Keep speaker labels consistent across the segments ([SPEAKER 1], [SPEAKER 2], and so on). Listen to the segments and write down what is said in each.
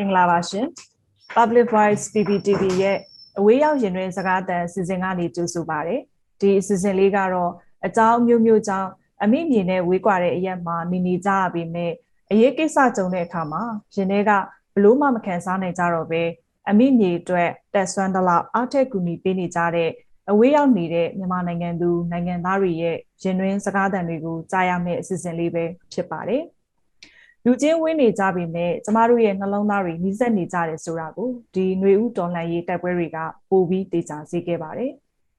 [SPEAKER 1] မင်္ဂလာပါရှင် Public Voice PPTV ရဲ့အဝေးရောက်ရင်တွင်စကားသံအစီအစဉ်ကနေကြိုဆိုပါရစေဒီအစီအစဉ်လေးကတော့အကြောင်းမျိုးမျိုးကြောင့်အမိမြေနဲ့ဝေးကွာတဲ့အရက်မှာနေနေကြရပေမဲ့အရေးကိစ္စကြုံတဲ့အခါမှာရင်တွေကဘလို့မှမခံစားနိုင်ကြတော့ပဲအမိမြေအတွက်တက်ဆွမ်းတလောက်အောက်ထက်ကူညီပေးနေကြတဲ့အဝေးရောက်နေတဲ့မြန်မာနိုင်ငံသူနိုင်ငံသားတွေရဲ့ရင်တွင်စကားသံတွေကိုကြားရမယ့်အစီအစဉ်လေးပဲဖြစ်ပါတယ် လူချင်းဝင်းနေကြပြီမဲ့ကျမတို့ရဲ့နှလုံးသားတွေနှီးစက်နေကြတယ်ဆိုတာကိုဒီຫນွေဥတော်လှန်ရေးတိုက်ပွဲတွေကပိုပြီးတေချာစေခဲ့ပါတယ်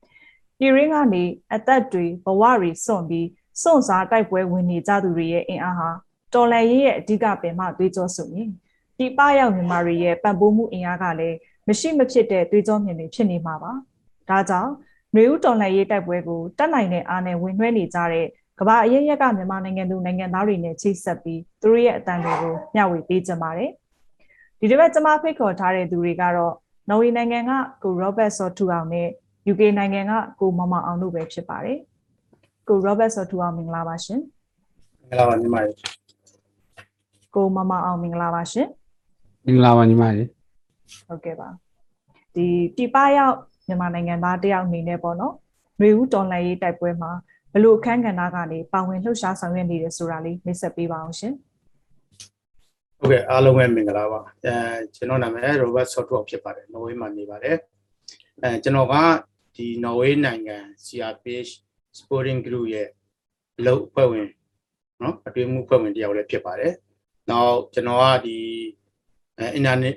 [SPEAKER 1] ။ပြည်ရင်းကနေအသက်တွေဘဝတွေစွန့်ပြီးစွန့်စားတိုက်ပွဲဝင်နေကြသူတွေရဲ့အင်အားဟာတော်လှန်ရေးရဲ့အဓိကပင်မသွေးကြောဆိုရင်ဒီပရောက်မြန်မာတွေရဲ့ပံ့ပိုးမှုအင်အားကလည်းမရှိမဖြစ်တဲ့သွေးကြောမြင်တွေဖြစ်နေမှာပါ။ဒါကြောင့်ຫນွေဥတော်လှန်ရေးတိုက်ပွဲကိုတတ်နိုင်တဲ့အားနဲ့ဝင်နှွှဲနေကြတဲ့ ကမ္ဘာအရေးရက်ကမြန်မာနိုင်ငံသူနိုင်ငံသားတွေနဲ့ချိတ်ဆက်ပြီးသူတို့ရဲ့အတန်တွေကိုမျှဝေပေးကြပါတယ်။ဒီတစ်ပတ်ကျွန်မဖိတ်ခေါ်ထားတဲ့သူတွေကတော့နော်ဝေနိုင်ငံကကို Robert Sotu အောင်နဲ့ UK နိုင်ငံကကိုမမအောင်တို့ပဲဖြစ်ပါတယ်။ကို Robert Sotu အောင်မင်္ဂလာပါရှင်
[SPEAKER 2] မင်္ဂလာပါညီမလေး။
[SPEAKER 1] ကိုမမအောင်မင်္ဂလာပါရှင်
[SPEAKER 3] မင်္ဂလာပါညီမကြီး။
[SPEAKER 1] ဟုတ်ကဲ့ပါ။ဒီပြပရောက်မြန်မာနိုင်ငံသားတယောက်အနေနဲ့ပေါ့နော်။ຫນွေဦးတော်လှန်ရေးတိုက်ပွဲမှာ ဘလို့အခန်းကဏ္ဍကနေပါဝင်လှုပ်ရှားဆောင်ရွက်နေတယ်ဆိုတာလေးမိတ်ဆက်ပေးပါအောင်ရှင်။
[SPEAKER 2] ဟုတ်ကဲ့အားလုံးပဲမင်္ဂလာပါအဲကျွန်တော်နာမည် Robert Software ဖြစ်ပါတယ်နော်ဝေးမှာနေပါတယ်အဲကျွန်တော်ကဒီနော်ဝေးနိုင်ငံ CRPH Sporting Group ရဲ့အလုပ်အဖွဲ့ဝင်နော်အတွင်းမှုအဖွဲ့ဝင်တယောက်လည်းဖြစ်ပါတယ်နောက်ကျွန်တော်ကဒီအဲ Internet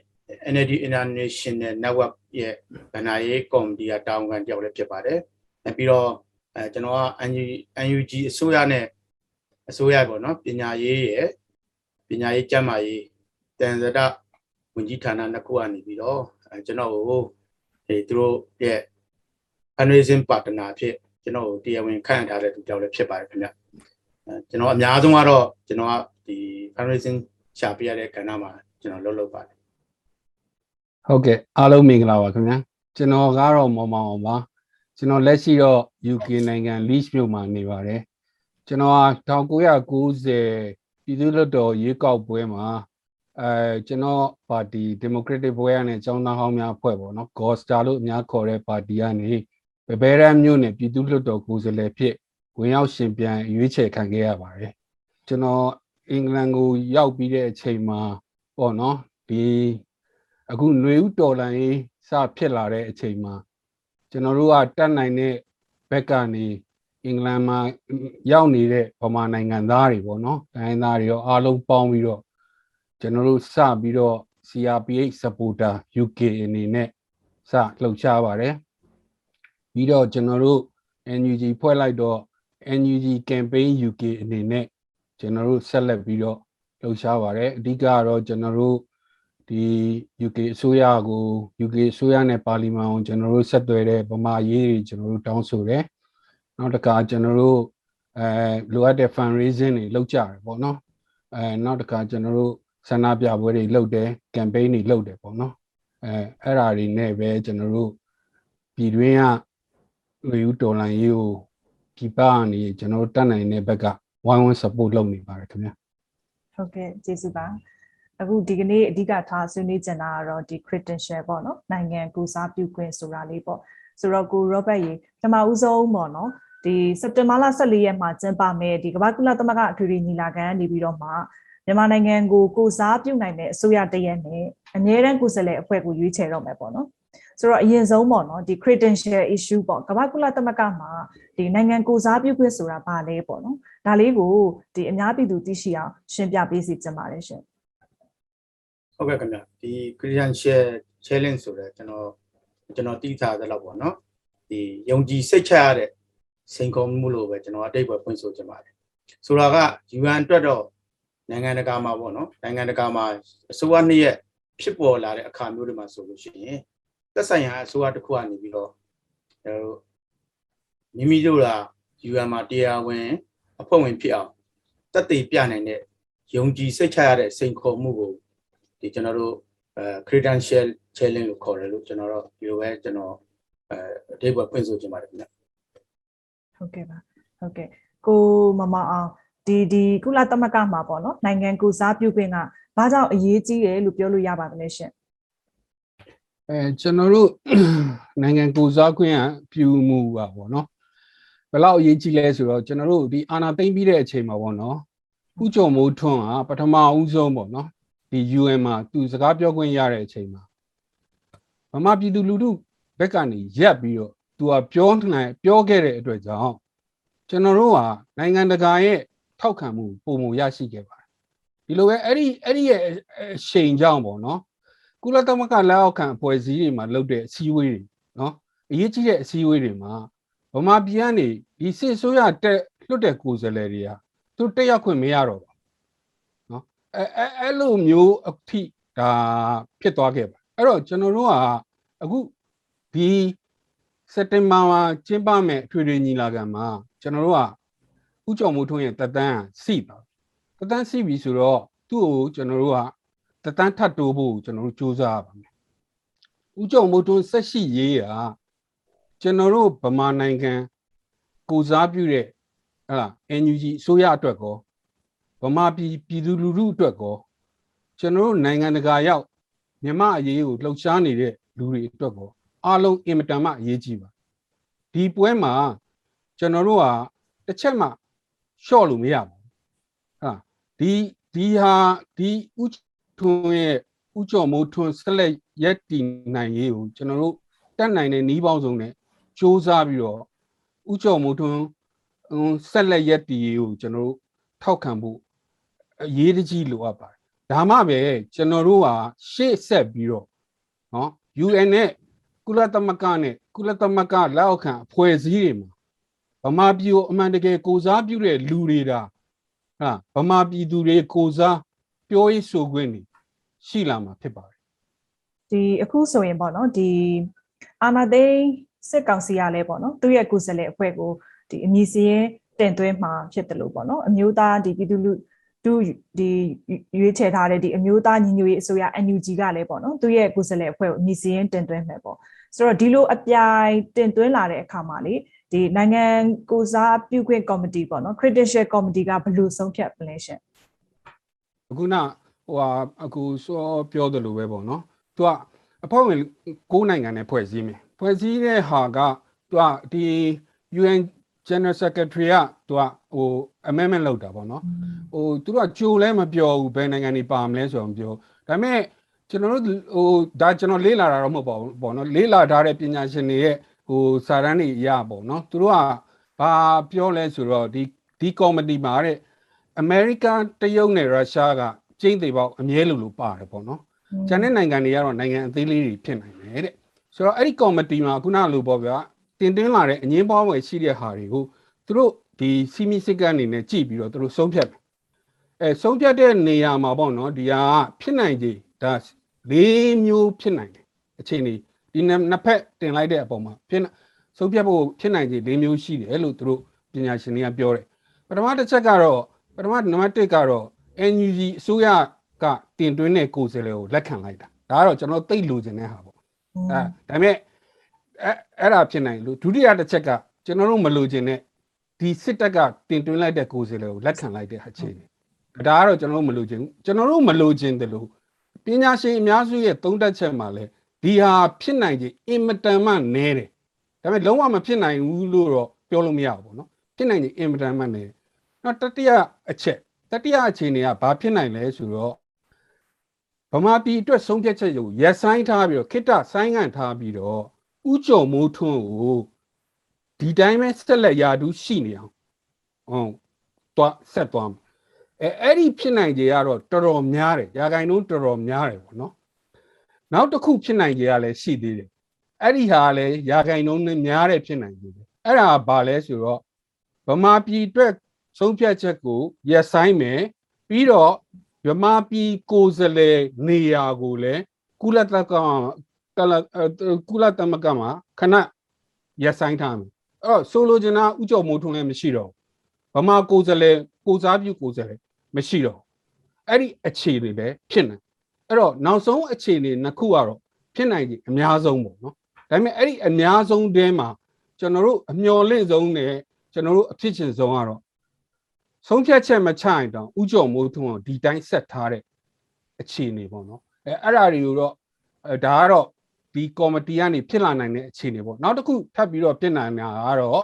[SPEAKER 2] NLD International Network ရဲ့ဗဏ္ဍာရေးကော်မတီကတာဝန်ခံတယောက်လည်းဖြစ်ပါတယ်အဲပြီးတော့ အဲကျွန်တော်က NUG အစိုးရနဲ့အစိုးရပေါ့နော်ပညာရေးရဲ့ပညာရေးကျန်းမာရေးတန်ဇဒဝင်ကြီးဌာနနှစ်ခုကနေပြီးတော့အဲကျွန်တော်ကိုဒီသူတို့ရဲ့ fundraising partner အဖြစ်ကျွန်တော်ကိုတရားဝင်ခန့်အပ်ထားတဲ့သူကြောင့်လည်းဖြစ်ပါတယ်ခင်ဗျအဲကျွန်တော်အများဆုံးကတော့ကျွန်တော်ကဒီ fundraising ရှာပြရတဲ့ကဏ္ဍမှာကျွန်တော်လုပ်လုပ်ပါတယ်
[SPEAKER 3] ဟုတ်ကဲ့အားလုံးမင်္ဂလာပါခင်ဗျာကျွန်တော်ကတော့မောင်မောင်အောင်ပါ ကျွန်တော်လက်ရှိတော့ UK နိုင်ငံ Leeds မြို့မှာနေပါတယ်ကျွန်တော်ဟာ1990ပြည်သူ့လွှတ်တော်ရွေးကောက်ပွဲမှာအဲကျွန်တော်ပါတီ Democratic ဘွဲရနဲ့ចောင်းသားဟောင်းများအဖွဲ့ပေါ့နော် Gosta လို့အများခေါ်တဲ့ပါတီကနေဘဘဲရန်မြို့နယ်ပြည်သူ့လွှတ်တော်ကိုယ်စားလှယ်ဖြစ်ဝင်ရောက်ရှင်ပြန်ရွေးချယ်ခံခဲ့ရပါတယ်ကျွန်တော်အင်္ဂလန်ကိုရောက်ပြီးတဲ့အချိန်မှာပေါ့နော်ဒီအခုຫນွေဥတော်လန်ရေးစဖြစ်လာတဲ့အချိန်မှာ ကျွန်တော်တို့ကတတ်နိုင်တဲ့ဘက်ကနေအင်္ဂလန်မှာရောက်နေတဲ့ဗမာနိုင်ငံသားတွေပေါ့နော်တိုင်းသားတွေရောအားလုံးပေါင်းပြီးတော့ကျွန်တော်တို့စပြီးတော့ CRPH supporter UK အနေနဲ့စလှုပ်ရှားပါတယ်ပြီးတော့ကျွန်တော်တို့ NUG ဖွဲ့လိုက်တော့ NUG campaign UK အနေနဲ့ကျွန်တော်တို့ဆက်လက်ပြီးတော့လှုပ်ရှားပါတယ်အဓိကကတော့ကျွန်တော်တို့ ဒီ UK အစိုးရကို UK အစိုးရနဲ့ပါလီမန်ကိုကျွန်တော်တို့ဆက်သွယ်တဲ့ဗမာရေးတွေကျွန်တော်တို့တောင်းဆိုတယ်နောက်တစ်ခါကျွန်တော်တို့အဲလိုအပ်တဲ့ fundraising တွေလုပ်ကြတယ်ပေါ့နော်အဲနောက်တစ်ခါကျွန်တော်တို့ဆန္ဒပြပွဲတွေလုပ်တယ် campaign တွေလုပ်တယ်ပေါ့နော်အဲအဲ့ဓာတွေနဲ့ပဲကျွန်တော်တို့ပြည်တွင်းကလူယူတော်လန်ရေးကိုပြပကနေကျွန်တော်တို့တတ်နိုင်တဲ့ဘက်ကဝိုင်းဝန်း support လုပ်နေပါတယ်ခင်ဗျာ
[SPEAKER 1] ဟုတ်ကဲ့ကျေးဇူးပါ အခုဒီကနေ့အဓိကထားဆွေးနွေးကြတာကတော့ဒီ credential ပေါ့နော်နိုင်ငံကိုစားပြုခွင့်ဆိုတာလေးပေါ့ဆိုတော့ကို Robert ရေပထမဦးဆုံးပေါ့နော်ဒီစက်တင်ဘာလ14ရက်မှာကျင်းပမယ်ဒီကမ္ဘာကုလသမဂ္ဂအထွေထွေညီလာခံနေပြီးတော့မှမြန်မာနိုင်ငံကိုကိုစားပြုနိုင်တဲ့အစိုးရတရက်နဲ့အငြင်းတန်းကိုယ်စားလှယ်အဖွဲ့ကိုရွေးချယ်တော့မယ်ပေါ့နော်ဆိုတော့အရင်ဆုံးပေါ့နော်ဒီ credential issue ပေါ့ကမ္ဘာကုလသမဂ္ဂမှာဒီနိုင်ငံကိုစားပြုခွင့်ဆိုတာဘာလဲပေါ့နော်ဒါလေးကိုဒီအများပြည်သူသိရှိအောင်ရှင်းပြပေးစီချင်ပါတယ်ရှင်
[SPEAKER 2] ဟုတ်ကဲ့ခင်ဗျဒီ credential challenge ဆိုတော့ကျွန်တော်ကျွန်တော်တည်ထားသလောက်ပေါ့နော်ဒီယုံကြည်စိတ်ချရတဲ့စိန်ခေါ်မှုလို့ပဲကျွန်တော်အတိတ်ပဲဖွင့်ဆိုချင်ပါတယ်ဆိုတာက UN အတွက်တော့နိုင်ငံတကာမှာပေါ့နော်နိုင်ငံတကာမှာအစိုးရနှစ်ရက်ဖြစ်ပေါ်လာတဲ့အခါမျိုးတွေမှာဆိုလို့ရှိရင်သက်ဆိုင်ရာအစိုးရတစ်ခုကနေပြီးတော့ကျွန်တော်တို့မိမိတို့က UN မှာတရားဝင်အဖွဲ့ဝင်ဖြစ်အောင်တက်တည်ပြနိုင်တဲ့ယုံကြည်စိတ်ချရတဲ့စိန်ခေါ်မှုကို ဒီကျွန်တော်တို့အဲ credential challenge လို့ခေါ်တယ်လို့ကျွန်တော်တို့ဒီလိုပဲကျွန်တော်အဲအဓိပ္ပာယ်ဖွင့်ဆိုချင်ပါတယ်ခင်ဗျ
[SPEAKER 1] ဟုတ်ကဲ့ပါဟုတ်ကဲ့ကိုမမအောင်ဒီဒီကုလသမဂ္ဂမှာပေါ့နော်နိုင်ငံကိုစားပြုခွင့်ကဘာကြောင့်အရေးကြီးတယ်လို့ပြောလို့ရပါသလဲရှင်
[SPEAKER 3] အဲကျွန်တော်တို့နိုင်ငံကိုစားခွင့်ကပြုမှုပါဗောနော်ဘယ်လောက်အရေးကြီးလဲဆိုတော့ကျွန်တော်တို့ဒီအာဏာသိမ်းပြီးတဲ့အချိန်မှာဗောနော်ဥကြုံမိုးထွန်းကပထမဦးဆုံးဗောနော် ဒီ UN မှာသူစကားပြောခွင့်ရတဲ့အချိန်မှာဗမာပြည်သူလူထုဘက်ကနေရက်ပြီးတော့သူကပြောနိုင်ပြောခဲ့တဲ့အတွက်ကြောင့်ကျွန်တော်တို့ဟာနိုင်ငံတကာရဲ့ထောက်ခံမှုပုံမရရှိခဲ့ပါတယ်ဒီလိုပဲအဲ့ဒီအဲ့ဒီရဲ့အရှိန်ကြောင့်ဗောနော်ကုလသမဂ္ဂလက်အောက်ခံအဖွဲ့အစည်းတွေမှာလုပ်တဲ့အစည်းအဝေးတွေနော်အရေးကြီးတဲ့အစည်းအဝေးတွေမှာဗမာပြည်ကနေဒီစစ်ဆိုးရတက်လွတ်တဲ့ကိုယ်စားလှယ်တွေကသူတက်ရောက်ခွင့်မရတော့ပါဘူးနော် အဲအဲအဲ့လိုမျိုးအထိဒါဖြစ်သွားခဲ့ပါအဲ့တော့ကျွန်တော်တို့ကအခုဒီစက်တင်ဘာမှာကျင်းပမဲ့အထွေထွေညီလာခံမှာကျွန်တော်တို့ကဥကြုံမိုးထွန်းရဲ့တက်တန်းစီပါတက်တန်းစီပြီဆိုတော့သူ့ကိုကျွန်တော်တို့ကတတန်းထပ်တိုးဖို့ကျွန်တော်တို့စူးစမ်းရပါမယ်။ဥကြုံမိုးတွန်းဆက်ရှိရေးရာကျွန်တော်တို့ဗမာနိုင်ငံကိုစားပြုတဲ့ဟဲ့လား NUG အစိုးရအတွက်ကော ဗမာပြည်ပြည်သူလူထုအတွက်ကောကျွန်တော်တို့နိုင်ငံတကာရောက်မြမအရေးကိုလှုပ်ရှားနေတဲ့လူတွေအတွက်ကောအားလုံးအင်မတန်မှအရေးကြီးပါဒီပွဲမှာကျွန်တော်တို့ကတစ်ချက်မှလျှော့လို့မရဘူးဟာဒီဒီဟာဒီဥထွန်းရဲ့ဥကြော်မိုးထွန်းဆက်လက်ရက်တည်နိုင်ရေးကိုကျွန်တော်တို့တက်နိုင်တဲ့နှီးပေါင်းစုံနဲ့စ조사ပြီးတော့ဥကြော်မိုးထွန်းဆက်လက်ရက်တည်ရေးကိုကျွန်တော်တို့ထောက်ခံဖို့ အရေးတကြီးလိုအပ်ပါတယ်ဒါမှပဲကျွန်တော်တို့ဟာရှေ့ဆက်ပြီးတော့နော် UN နဲ့ကုလသမဂ္ဂနဲ့ကုလသမဂ္ဂလက်အောက်ခံအဖွဲ့အစည်းတွေမှာဗမာပြည်ကိုအမှန်တကယ်ကိုစားပြုတဲ့လူတွေဒါဟာဗမာပြည်သူတွေကိုစားပြောရေးဆိုခွင့်နေရှိလာမှာဖြစ်ပါတယ်
[SPEAKER 1] ဒီအခုဆိုရင်ပေါ့နော်ဒီအာနာသိန်းစစ်ကောင်စီကလည်းပေါ့နော်သူ့ရဲ့ကိုယ်စားလှယ်အဖွဲ့ကိုဒီအမည်စရင်းတင်သွင်းမှာဖြစ်တယ်လို့ပေါ့နော်အမျိုးသားဒီပြည်သူလူ သူဒီရွေးချယ်ထားတဲ့ဒီအမျိုးသားညီညွတ်ရေးအစိုးရ NUG ကလည်းပေါ့နော်သူ့ရဲ့ကိုယ်စားလှယ်အဖွဲ့ကိုအမည်စရင်းတင်သွင်းမယ်ပေါ့ဆိုတော့ဒီလိုအပြိုင်တင်သွင်းလာတဲ့အခါမှာလေဒီနိုင်ငံကိုစားပြုခွင့်ကော်မတီပေါ့နော် credential committee ကဘယ်လိုဆုံးဖြတ်ပလဲရှင်
[SPEAKER 3] အခုနဟိုဟာအခုစောပြောတယ်လို့ပဲပေါ့နော်သူကအဖွဲ့ဝင်၉နိုင်ငံနဲ့ဖွဲ့စည်းမယ်ဖွဲ့စည်းတဲ့ဟာကသူကဒီ UN General Secretary ကသူကဟို amendment လုပ်တာပေါ့နော်ဟိုသူတို့ကကြိုလဲမပြောဘူးဘယ်နိုင်ငံတွေပါမလဲဆိုတော့မပြောဒါပေမဲ့ကျွန်တော်တို့ဟိုဒါကျွန်တော်လေးလာတာတော့မဟုတ်ပါဘူးပေါ့နော်လေးလာထားတဲ့ပညာရှင်တွေရဲ့ဟိုစာတမ်းတွေရပေါ့နော်သူတို့ကဘာပြောလဲဆိုတော့ဒီဒီကော်မတီမှာတဲ့ American တရုတ်နဲ့ရုရှားကကျင်းသေးပေါက်အမြဲလိုလိုပါတယ်ပေါ့နော်။ကျန်တဲ့နိုင်ငံတွေကတော့နိုင်ငံအသေးလေးတွေဖြစ်နိုင်တယ်တဲ့။ဆိုတော့အဲ့ဒီကော်မတီမှာခုနလိုပေါ့ဗျာ တင်သွင်းလာတဲ့အငင်းပွားဝယ်ရှိတဲ့ဟာတွေကိုသူတို့ဒီစီမီစစ်ကန်အနေနဲ့ကြည့်ပြီးတော့သူတို့ဆုံးဖြတ်တယ်။အဲဆုံးဖြတ်တဲ့နေရာမှာပေါ့နော်ဒီဟာဖြစ်နိုင်ကြဒါလေးမျိုးဖြစ်နိုင်တယ်။အခြေအနေဒီနှစ်ဖက်တင်လိုက်တဲ့အပေါ်မှာဖြစ်ဆုံးဖြတ်ဖို့ဖြစ်နိုင်ကြလေးမျိုးရှိတယ်လို့သူတို့ပညာရှင်တွေကပြောတယ်။ပထမတစ်ချက်ကတော့ပထမနံပါတ်1ကတော့ NUG အစိုးရကတင်သွင်းတဲ့ကိုယ်စားလှယ်ကိုလက်ခံလိုက်တာဒါကတော့ကျွန်တော်သိလိုချင်တဲ့ဟာပေါ့အဲဒါပေမဲ့ အဲအဲ့ဒါဖြစ်နိုင်လို့ဒုတိယတစ်ချက်ကကျွန်တော်တို့မလိုချင်တဲ့ဒီစစ်တပ်ကတင်သွင်းလိုက်တဲ့ကိုယ်စားလှယ်ကိုလက်ခံလိုက်တဲ့အခြေအနေဒါကတော့ကျွန်တော်တို့မလိုချင်ဘူးကျွန်တော်တို့မလိုချင်တယ်လို့ပညာရှင်အများစုရဲ့သုံးသပ်ချက်မှာလဲဒီဟာဖြစ်နိုင်ခြင်းအင်မတန်မှနည်းတယ်ဒါပေမဲ့လုံးဝမဖြစ်နိုင်ဘူးလို့တော့ပြောလို့မရဘူးပေါ့နော်ဖြစ်နိုင်ခြင်းအင်မတန်မှနည်းတယ်နောက်တတိယအချက်တတိယအခြေအနေကဘာဖြစ်နိုင်လဲဆိုတော့ဗမာပြည်အတွက်ဆုံးဖြတ်ချက်ကိုရက်ဆိုင်ထားပြီးတော့ခိတ္တဆိုင်းငံ့ထားပြီးတော့ ဥကြုံမိုးထွန်းကိုဒီတိုင်းပဲဆက်လက်ရာထူးရှိနေအောင်ဟုတ်တော့ဆက်သွားမယ်အဲအဲ့ဒီဖြစ်နိုင်ကြရတော့တော်တော်များတယ်ရာဂိုင်နှုန်းတော်တော်များတယ်ပေါ့နော်နောက်တစ်ခုဖြစ်နိုင်ကြရလဲရှိသေးတယ်အဲ့ဒီဟာလဲရာဂိုင်နှုန်းနဲ့များတယ်ဖြစ်နိုင်ကြတယ်အဲ့ဒါဘာလဲဆိုတော့ဗမာပြည်အတွက်ဆုံးဖြတ်ချက်ကိုရက်ဆိုင်မယ်ပြီးတော့ဗမာပြည်ကိုယ်စားလှယ်နေရာကိုလည်းကုလသမဂ္ဂ ကလကုလသမဂ္ဂမှာခဏရက်ဆိုင်ထားမယ်အဲ့တော့ဆိုလိုချင်တာဥကြုံမိုးထွန်းလည်းမရှိတော့ဗမာကိုယ်စားလှယ်ကိုစားပြုကိုယ်စားလှယ်မရှိတော့အဲ့ဒီအခြေအနေပဲဖြစ်နေအဲ့တော့နောက်ဆုံးအခြေအနေနှစ်ခုကတော့ဖြစ်နိုင်ကြီးအများဆုံးပေါ့နော်ဒါပေမဲ့အဲ့ဒီအများဆုံးတဲမှာကျွန်တော်တို့အမျော်လင့်ဆုံးနဲ့ကျွန်တော်တို့အဖြစ်ချင်ဆုံးကတော့ဆုံးဖြတ်ချက်မချရင်တောင်ဥကြုံမိုးထွန်းအောင်ဒီတိုင်းဆက်ထားတဲ့အခြေအနေပေါ့နော်အဲအဲ့ဒါတွေကိုတော့အဲဒါကတော့ ဒီကော်မတီကနေဖြစ်လာနိုင်တဲ့အခြေအနေပေါ့နောက်တစ်ခုထပ်ပြီးတော့ပြင်နိုင်တာကတော့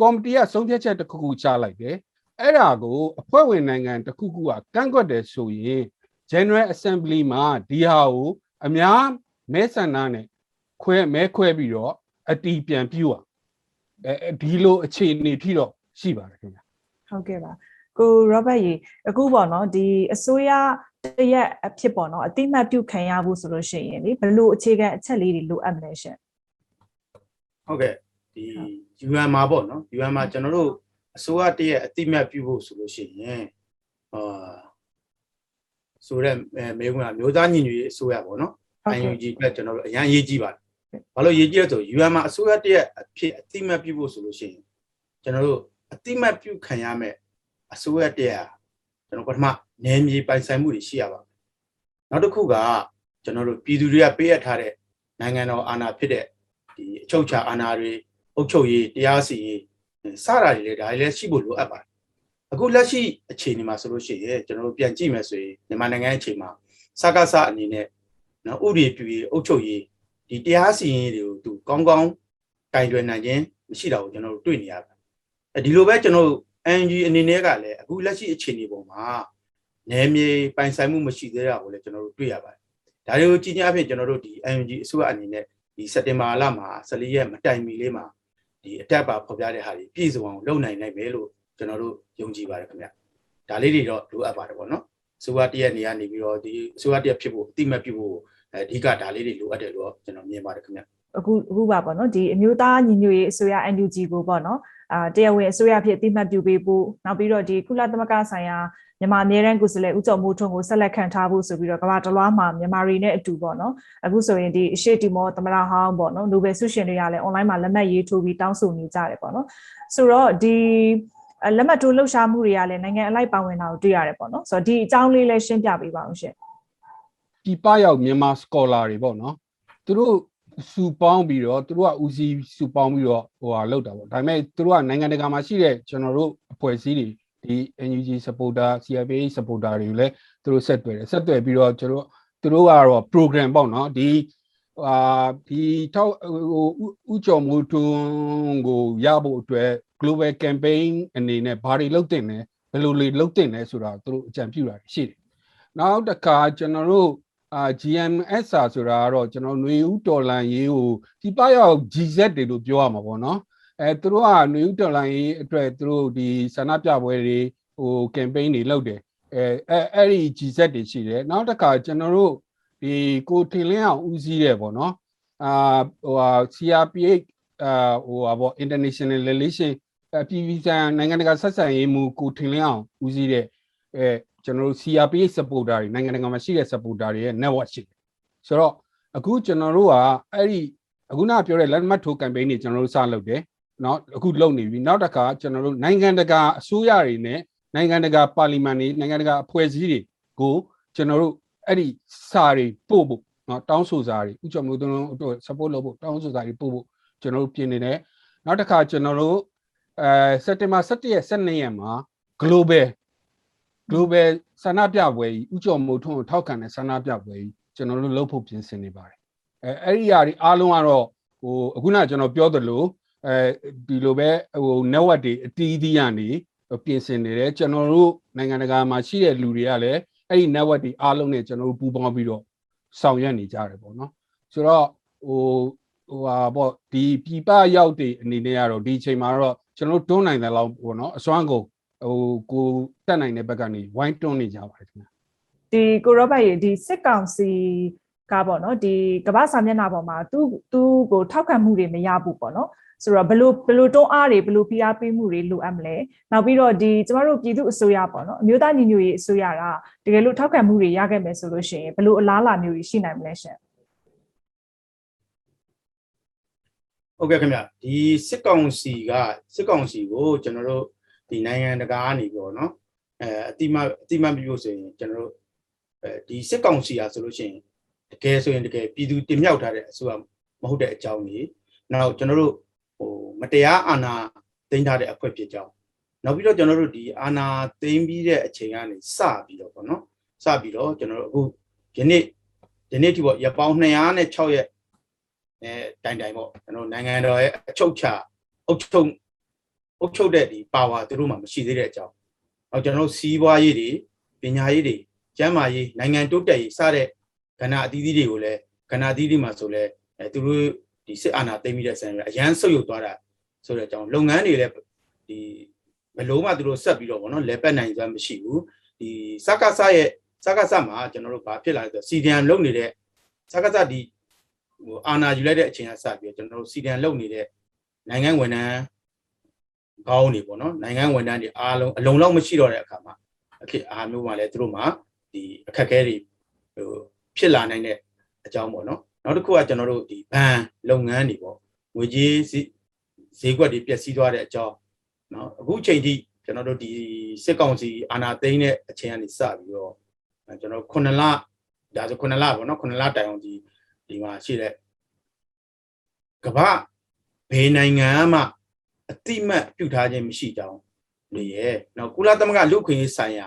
[SPEAKER 3] ကော်မတီကဆုံးဖြတ်ချက်တစ်ခုခုချလိုက်တယ်အဲ့ဒါကိုအဖွဲ့ဝင်နိုင်ငံတစ်ခုခုကကန့်ကွက်တယ်ဆိုရင် General Assembly မှာဒီဟာကိုအများမဲဆန္ဒနဲ့ခွဲမဲခွဲပြီးတော့အတီးပြန်ပြူอ่ะအဲဒီလိုအခြေအနေထိတော့ရှိပါတယ်ခင်ဗျာ
[SPEAKER 1] ဟုတ်ကဲ့ပါကို Robert ရေအခုပေါ့နော်ဒီအစိုးရ တရက်အဖြစ်ပေါ့နော်အတိမတ်ပြုခံရဖို့ဆိုလို့ရှိရင်လေဘယ်လိုအခြေခံအချက်လေးတွေလိုအပ်မလဲရှင်
[SPEAKER 2] ဟုတ်ကဲ့ဒီ UN မှာပေါ့နော် UN မှာကျွန်တော်တို့အစိုးရတည်းရဲ့အတိမတ်ပြုဖို့ဆိုလို့ရှိရင်အာဆိုတဲ့အဲမေကွန်းကမျိုးသားညီညွတ်ရေးအစိုးရပေါ့နော်
[SPEAKER 1] ဟုတ်ကဲ့
[SPEAKER 2] IUG အတွက်ကျွန်တော်တို့အရန်ရေးကြည့်ပါတယ်ဘာလို့ရေးကြည့်လဲဆို UN မှာအစိုးရတည်းရဲ့အဖြစ်အတိမတ်ပြုဖို့ဆိုလို့ရှိရင်ကျွန်တော်တို့အတိမတ်ပြုခံရမယ်အစိုးရတည်းဟာ ကျွန်တော်ပထမနယ်မြေပိုင်ဆိုင်မှုတွေရှိရပါမယ်နောက်တစ်ခုကကျွန်တော်တို့ပြည်သူတွေကပေးအပ်ထားတဲ့နိုင်ငံတော်အာဏာဖြစ်တဲ့ဒီအချုပ်အခြာအာဏာတွေအုပ်ချုပ်ရေးတရားစီရင်စတာတွေလည်းဒါတွေလည်းရှိဖို့လိုအပ်ပါတယ်အခုလက်ရှိအခြေအနေမှာဆိုလို့ရှိရင်ကျွန်တော်တို့ပြန်ကြည့်မယ်ဆိုရင်မြန်မာနိုင်ငံအခြေမှာစကားစအနေနဲ့နော်ဥပဒေပြုရေးအုပ်ချုပ်ရေးဒီတရားစီရင်ရေးတွေကိုသူကောင်းကောင်းကင်တွယ်နိုင်ခြင်းမရှိတာကိုကျွန်တော်တို့တွေ့နေရတယ်အဲဒီလိုပဲကျွန်တော်တို့ NG အနေနဲ့ကလည်းအခုလက်ရှိအခြေအနေပေါ်မှာနယ်မြေပိုင်ဆိုင်မှုမရှိသေးတာကိုလည်းကျွန်တော်တို့တွေ့ရပါတယ်ဒါတွေကိုကြည့်ကြအဖြစ်ကျွန်တော်တို့ဒီ NG အစိုးရအနေနဲ့ဒီစက်တင်ဘာလမှာ14ရက်မတိုင်မီလေးမှာဒီအတက်ပါဖော်ပြတဲ့ဟာတွေပြည့်စုံအောင်လုပ်နိုင်နိုင်မယ်လို့ကျွန်တော်တို့ယုံကြည်ပါတယ်ခင်ဗျဒါလေးတွေတော့လိုအပ်ပါတယ်ပေါ့နော်စိုးရတရက်နေရနေပြီးတော့ဒီစိုးရတရက်ဖြစ်ဖို့အတိမတ်ဖြစ်ဖို့အဓိကဒါလေးတွေလိုအပ်တယ်လို့ကျွန်တော်မြင်ပါတယ်ခင်ဗျ
[SPEAKER 1] အခုအခုပါပေါ့နော်ဒီအမျိုးသားညီညွတ်ရေးအစိုးရ NUG ကိုပေါ့နော်အာတရားဝင်အစိုးရဖြစ်အတိမတ်ပြုပေးဖို့နောက်ပြီးတော့ဒီကုလသမဂ္ဂဆိုင်ရာမြန်မာအမြဲတမ်းကိုယ်စားလှယ်ဦးကျော်မိုးထွန်းကိုဆက်လက်ခံထားဖို့ဆိုပြီးတော့ကမ္ဘာတစ်လွှားမှာမြန်မာတွေနဲ့အတူပေါ့နော်အခုဆိုရင်ဒီအရှိတီမောသမရဟောင်းပေါ့နော်နိုဘယ်ဆုရှင်တွေကလည်း online မှာလက်မှတ်ရေးထိုးပြီးတောင်းဆိုနေကြတယ်ပေါ့နော်ဆိုတော့ဒီအလက်မှတ်ထိုးလှုပ်ရှားမှုတွေကလည်းနိုင်ငံအလိုက်ပါဝင်တာကိုတွေ့ရတယ်ပေါ့နော်ဆိုတော့ဒီအကြောင်းလေးလည်းရှင်းပြပေးပါအောင်ရှင်
[SPEAKER 3] ဒီပရောက်မြန်မာ scholar တွေပေါ့နော်သူတို့ စုပေါင်းပြီးတော့သူတို့ကဦးစီးစုပေါင်းပြီးတော့ဟိုဟာလောက်တာပေါ့ဒါပေမဲ့သူတို့ကနိုင်ငံတကာမှာရှိတဲ့ကျွန်တော်တို့အဖွဲ့အစည်းတွေဒီ NUG supporter CFA supporter တွေကိုလည်းသူတို့ဆက်တွေ့တယ်ဆက်တွေ့ပြီးတော့ကျွန်တော်သူတို့ကတော့ program ပေါ့နော်ဒီအာဒီထောက်ဟိုဥကြော်မိုးထွန်းကိုရဖို့အတွက် global campaign အနေနဲ့ဘာတွေလုပ်တင်လဲဘယ်လိုတွေလုပ်တင်လဲဆိုတာသူတို့အကြံပြုတာရှိတယ်နောက်တစ်ခါကျွန်တော်တို့ အာ GMSR ဆိုတာကတော့ကျွန်တော်ຫນွေဦးတော်လန်ရေးကိုဒီပရောက် GZ တွေလို့ပြောရမှာပေါ့နော်အဲသူတို့ကຫນွေဦးတော်လန်ရေးအတွက်သူတို့ဒီဆန္ဒပြပွဲတွေဟို campaign တွေလုပ်တယ်အဲအဲအဲ့ဒီ GZ တွေရှိတယ်နောက်တစ်ခါကျွန်တော်တို့ဒီကိုထင်လင်းအောင်ဦးစီးတယ်ပေါ့နော်အာဟိုဟာ CRPH အာဟိုဟာပေါ့ international relation အပြည်ပြည်ဆိုင်ရာနိုင်ငံတကာဆက်ဆံရေးမူကိုထင်လင်းအောင်ဦးစီးတဲ့အဲ ကျွန်တော်တို့ CRPH supporter တွေနိုင်ငံတကာမှာရှိတဲ့ supporter တွေရဲ့ network ရှိတယ်ဆိုတော့အခုကျွန်တော်တို့ကအဲ့ဒီအခုနပြောတဲ့လက်မှတ်ထိုး campaign တွေကျွန်တော်တို့စလုပ်တယ်เนาะအခုလုပ်နေပြီနောက်တစ်ခါကျွန်တော်တို့နိုင်ငံတကာအစိုးရတွေနဲ့နိုင်ငံတကာပါလီမန်တွေနိုင်ငံတကာအဖွဲ့အစည်းတွေကိုကျွန်တော်တို့အဲ့ဒီစာတွေပို့ဖို့เนาะတောင်းဆိုစာတွေဥကြောင့်မျိုးတို့ support လုပ်ဖို့တောင်းဆိုစာတွေပို့ဖို့ကျွန်တော်တို့ပြင်နေတယ်နောက်တစ်ခါကျွန်တော်တို့အဲစက်တင်ဘာ17ရက်12ရက်မှာ global global ဆန္ဒပြပွဲကြီးဥကြော်မိုးထွန်းကိုထောက်ခံတဲ့ဆန္ဒပြပွဲကြီးကျွန်တော်တို့လုပ်ဖို့ပြင်ဆင်နေပါတယ်အဲအဲ့ဒီအရာတွေအားလုံးကတော့ဟိုအခုနကကျွန်တော်ပြောသလိုအဲဒီလိုပဲဟို network တွေအတီးအသီးကနေပြင်ဆင်နေတယ်ကျွန်တော်တို့နိုင်ငံတကာမှာရှိတဲ့လူတွေကလည်းအဲ့ဒီ network တွေအားလုံးနဲ့ကျွန်တော်တို့ပူးပေါင်းပြီးတော့ဆောင်ရွက်နေကြတယ်ပေါ့နော်ဆိုတော့ဟိုဟိုဟာပေါ့ဒီပြပရောက်တဲ့အနေနဲ့ကတော့ဒီအချိန်မှာတော့ကျွန်တော်တို့တွန်းနိုင်တယ်လို့ပေါ့နော်အစွမ်းကုန် ဟိုကိုတက်နိုင်တဲ့ဘက်ကနေဝိုင်းတွန်းနေကြပါတယ်ခင်ဗျာ
[SPEAKER 1] ဒီကိုရောဘတ်ရေဒီစစ်ကောင်စီကပေါ့နော်ဒီကမ္ဘာစာမျက်နှာပေါ်မှာသူသူ့ကိုထောက်ခံမှုတွေမရဘူးပေါ့နော်ဆိုတော့ဘလို့ဘလို့တွန်းအားတွေဘလို့ဖိအားပေးမှုတွေလိုအပ်မလဲနောက်ပြီးတော့ဒီကျမတို့ပြည်သူအစိုးရပေါ့နော်အမျိုးသားညီညွတ်ရေးအစိုးရကတကယ်လို့ထောက်ခံမှုတွေရခဲ့မယ်ဆိုလို့ရှိရင်ဘလို့အလားအလာမျိုးတွေရှိနိုင်မလဲရှင်
[SPEAKER 2] ဟုတ်ကဲ့ခင်ဗျဒီစစ်ကောင်စီကစစ်ကောင်စီကိုကျွန်တော်တို့ ဒီနိုင်ငံတကာကနေပြောနော်အဲအတိမအတိမပြဖို့ဆိုရင်ကျွန်တော်တို့အဲဒီစစ်ကောင်စီဟာဆိုလို့ရှိရင်တကယ်ဆိုရင်တကယ်ပြည်သူတင်မြှောက်ထားတဲ့အစိုးရမဟုတ်တဲ့အကြောင်းကြီးနောက်ကျွန်တော်တို့ဟိုမတရားအာဏာသိမ်းထားတဲ့အဖွဲ့ဖြစ်ကြောင်းနောက်ပြီးတော့ကျွန်တော်တို့ဒီအာဏာသိမ်းပြီးတဲ့အချိန်ကနေစပြီးတော့ပေါ့နော်စပြီးတော့ကျွန်တော်တို့အခုယနေ့ဒီနေ့ဒီပေါ့ရပောင်း206ရက်အဲတိုင်တိုင်ပေါ့ကျွန်တော်နိုင်ငံတော်ရဲ့အချုပ်ချအုပ်ချုပ် အုပ်ချုပ်တဲ့ဒီပါဝါသူတို့မှမရှိသေးတဲ့အကြောင်း။နောက်ကျွန်တော်စီးပွားရေးတွေပညာရေးတွေကျန်းမာရေးနိုင်ငံတိုးတက်ရေးစတဲ့ကဏ္ဍအသီးသီးတွေကိုလည်းကဏ္ဍအသီးသီးမှာဆိုလဲအဲသူတို့ဒီစစ်အာဏာသိမ်းပြီးတဲ့ဆန်ရအရန်ဆုတ်ယုတ်သွားတာဆိုတဲ့အကြောင်းလုပ်ငန်းတွေလည်းဒီဘယ်လုံးမှသူတို့ဆက်ပြီးတော့ဗောနော်လဲပတ်နိုင်စွမ်းမရှိဘူးဒီစကားဆရဲ့စကားဆမှာကျွန်တော်တို့ဘာဖြစ်လာလဲဆိုစီဒီအမ်လုပ်နေတဲ့စကားဆဒီဟိုအာဏာယူလိုက်တဲ့အချိန်ကစပြီးကျွန်တော်တို့စီဒီအမ်လုပ်နေတဲ့နိုင်ငံဝန်ထမ်း ကောင်းနေပေါ့နော်နိုင်ငံဝန်ထမ်းတွေအားလုံးအလုံးလောက်မရှိတော့တဲ့အခါမှာအခက်အားမျိုးမှလည်းသူတို့မှဒီအခက်အခဲတွေဟိုဖြစ်လာနိုင်တဲ့အကြောင်းပေါ့နော်နောက်တစ်ခုကကျွန်တော်တို့ဒီဘဏ်လုပ်ငန်းတွေပေါ့ငွေကြေးဈေးကွက်တွေပျက်စီးသွားတဲ့အကြောင်းနော်အခုချိန်ထိကျွန်တော်တို့ဒီစစ်ကောင်စီအာဏာသိမ်းတဲ့အချိန်ကနေစပြီးတော့ကျွန်တော်9လဒါဆို9လပေါ့နော်9လတိုင်အောင်ဒီဒီမှာရှိတဲ့ကမ္ဘာဘယ်နိုင်ငံမှ အတိမတ်ပြုထားခြင်းမရှိကြောင်းလေရဲ့နော်ကုလသမဂ္ဂလူ့ခွင့်ရေးဆိုင်ရာ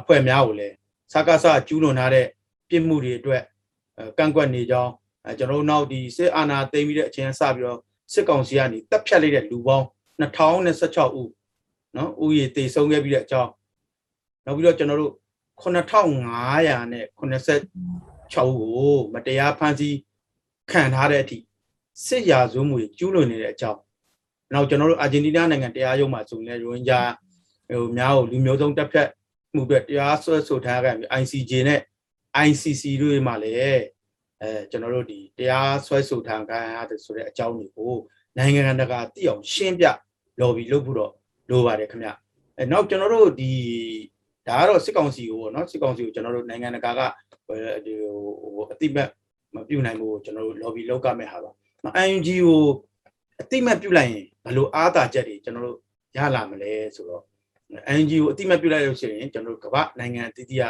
[SPEAKER 2] အဖွဲ့များကိုလည်းစကားစကျူးလွန်ထားတဲ့ပြစ်မှုတွေအတွက်ကန့်ကွက်နေကြောင်းအဲကျွန်တော်တို့နောက်ဒီစစ်အာဏာသိမ်းပြီးတဲ့အချိန်စပြီးတော့စစ်ကောင်စီကနေတပ်ဖြတ်လိုက်တဲ့လူပေါင်း2016ဦးနော်ဦးရေတည်ဆုံးခဲ့ပြီးတဲ့အကြောင်းနောက်ပြီးတော့ကျွန်တော်တို့9500နဲ့86ဦးကိုမတရားဖမ်းဆီးခံထားတဲ့အထိစစ်ရာဇဝမှုတွေကျူးလွန်နေတဲ့အကြောင်း နောက်ကျွန်တော်တို့အာဂျင်တီးနားနိုင်ငံတရားရုံးမှာဆိုရင်ရိုဟင်ဂျာဟိုများကိုလူမျိုးစုံတပ်ဖြတ်မှုအတွက်တရားစွဲဆိုထားခဲ့ပြီး ICJ နဲ့ ICC တို့မှာလည်းအဲကျွန်တော်တို့ဒီတရားစွဲဆိုထားခံရတယ်ဆိုတဲ့အကြောင်းတွေကိုနိုင်ငံတကာသိအောင်ရှင်းပြ lobby လုပ်ဖို့တော့လိုပါတယ်ခင်ဗျအဲနောက်ကျွန်တော်တို့ဒီဒါကတော့စစ်ကောင်စီကိုပေါ့နော်စစ်ကောင်စီကိုကျွန်တော်တို့နိုင်ငံတကာကဒီဟိုအတိမတ်မပြုတ်နိုင်ဘူးကျွန်တော်တို့ lobby လုပ်ကမဲ့ဟာပါ ING ကို အတိမတ်ပြုတ်လိုက်ရင်ဘယ်လိုအားသာချက်တွေကျွန်တော်တို့ရလာမလဲဆိုတော့ ING ကိုအတိမတ်ပြုတ်လိုက်လို့ရှိရင်ကျွန်တော်တို့ကမ္ဘာနိုင်ငံအသီးသီးက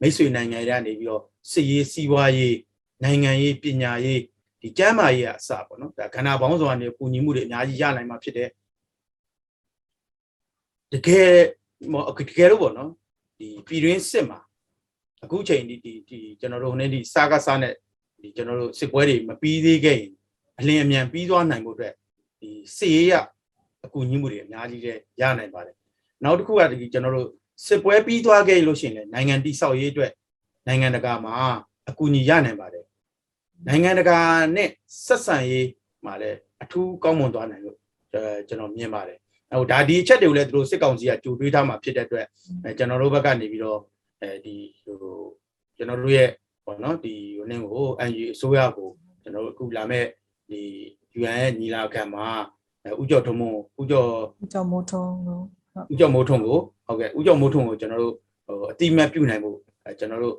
[SPEAKER 2] မိတ်ဆွေနိုင်ငံတွေကနေပြီးတော့စစ်ရေးစီးပွားရေးနိုင်ငံရေးပညာရေးဒီကျမ်းမာရေးအစပေါ့နော်ဒါခန္ဓာပေါင်းစုံကနေပူညီမှုတွေအများကြီးရနိုင်မှာဖြစ်တယ်တကယ်တကယ်လို့ပေါ့နော်ဒီပြည်တွင်းစစ်မှာအခုချိန်ဒီဒီဒီကျွန်တော်တို့ဟိုနေ့ဒီစားကစားနဲ့ဒီကျွန်တော်တို့စစ်ပွဲတွေမပြီးသေးခဲ့ရင်အလင်းအမြန်ပြီးသွားနိုင်ဖို့အတွက် ဒီစစ်ရေးရအကူအညီမှုတွေအများကြီးတဲ့ရနိုင်ပါတယ်နောက်တစ်ခုကဒီကျွန်တော်တို့စစ်ပွဲပြီးသွားခဲ့လို့ရှိရင်လည်းနိုင်ငံတိဆောက်ရေးအတွက်နိုင်ငံတကာမှာအကူအညီရနိုင်ပါတယ်နိုင်ငံတကာနဲ့ဆက်ဆံရေးမှာလည်းအထူးကောင်းမွန်သွားနိုင်လို့ကျွန်တော်မြင်ပါတယ်ဟိုဒါဒီအချက်တွေကိုလည်းသူတို့စစ်ကောင်စီကကြိုတွေးထားမှာဖြစ်တဲ့အတွက်ကျွန်တော်တို့ဘက်ကနေပြီးတော့အဲဒီဟိုကျွန်တော်တို့ရဲ့ပေါ့နော်ဒီဟိုနင်းကို NG အစိုးရကိုကျွန်တော်တို့အခုလာမဲ့ဒီ UN ရဲ့ညီလာခံမှာဥကြော်ထုံးမဥကြော်
[SPEAKER 1] ကျော်မိုးထုံးလို့
[SPEAKER 2] ဥကြော်မိုးထုံးကိုဟုတ်ကဲ့ဥကြော်မိုးထုံးကိုကျွန်တော်တို့ဟိုအတိမတ်ပြုနိုင်ဖို့ကျွန်တော်တို့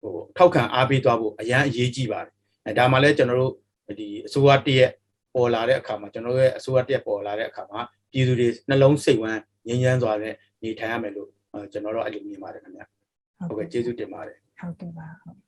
[SPEAKER 2] ဟိုထောက်ခံအားပေးသွားဖို့အရန်အရေးကြီးပါတယ်အဲဒါမှလည်းကျွန်တော်တို့ဒီအစိုးရတရက်ပေါ်လာတဲ့အခါမှာကျွန်တော်တို့ရဲ့အစိုးရတရက်ပေါ်လာတဲ့အခါမှာပြည်သူတွေနှလုံးစိတ်ဝမ်းငြိမ်းချမ်းစွာနဲ့နေထိုင်ရမယ်လို့ကျွန်တော်တို့အဲ့လိုမြင်ပါတယ်ခင်ဗျဟုတ်ကဲ့ကျေးဇူးတင်ပါတယ်
[SPEAKER 1] ဟုတ်ကဲ့ပါဟုတ်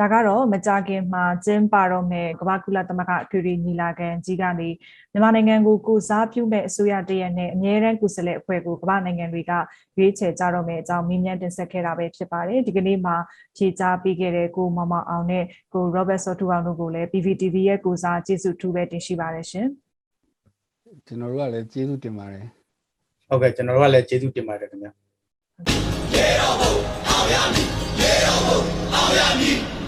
[SPEAKER 1] ဒါကတော့မကြခင်မှာကျင်းပတော့မဲ့ကမ္ဘာကုလသမဂ္ဂအထွေထွေညီလာခံကြီးကနေမြန်မာနိုင်ငံကိုကိုစားပြုမဲ့အစိုးရတရက်နဲ့အမြဲတမ်းကုစလဲအဖွဲ့ကိုကမ္ဘာနိုင်ငံတွေကရွေးချယ်ကြတော့မဲ့အကြောင်းမြင်းမြန်းတင်ဆက်ခဲ့တာပဲဖြစ်ပါတယ်ဒီကနေ့မှာဖြေကြားပေးခဲ့တဲ့ကိုမမအောင်နဲ့ကို Robert Sotu အောင်တို့ကိုလည်း PVTV ရဲ့ကိုစားကျေးဇူးထူးပဲတင်ရှိပါတယ်ရှင်
[SPEAKER 3] ကျွန်တော်တို့ကလည်းကျေးဇူးတင်ပါတယ်
[SPEAKER 2] ဟုတ်ကဲ့ကျွန်တော်တို့ကလည်းကျေးဇူးတင်ပါတယ်ခင်ဗျာ
[SPEAKER 4] ရေတော်ဘုံအောင်ရမည်ရေတော်ဘုံအောင်ရမည်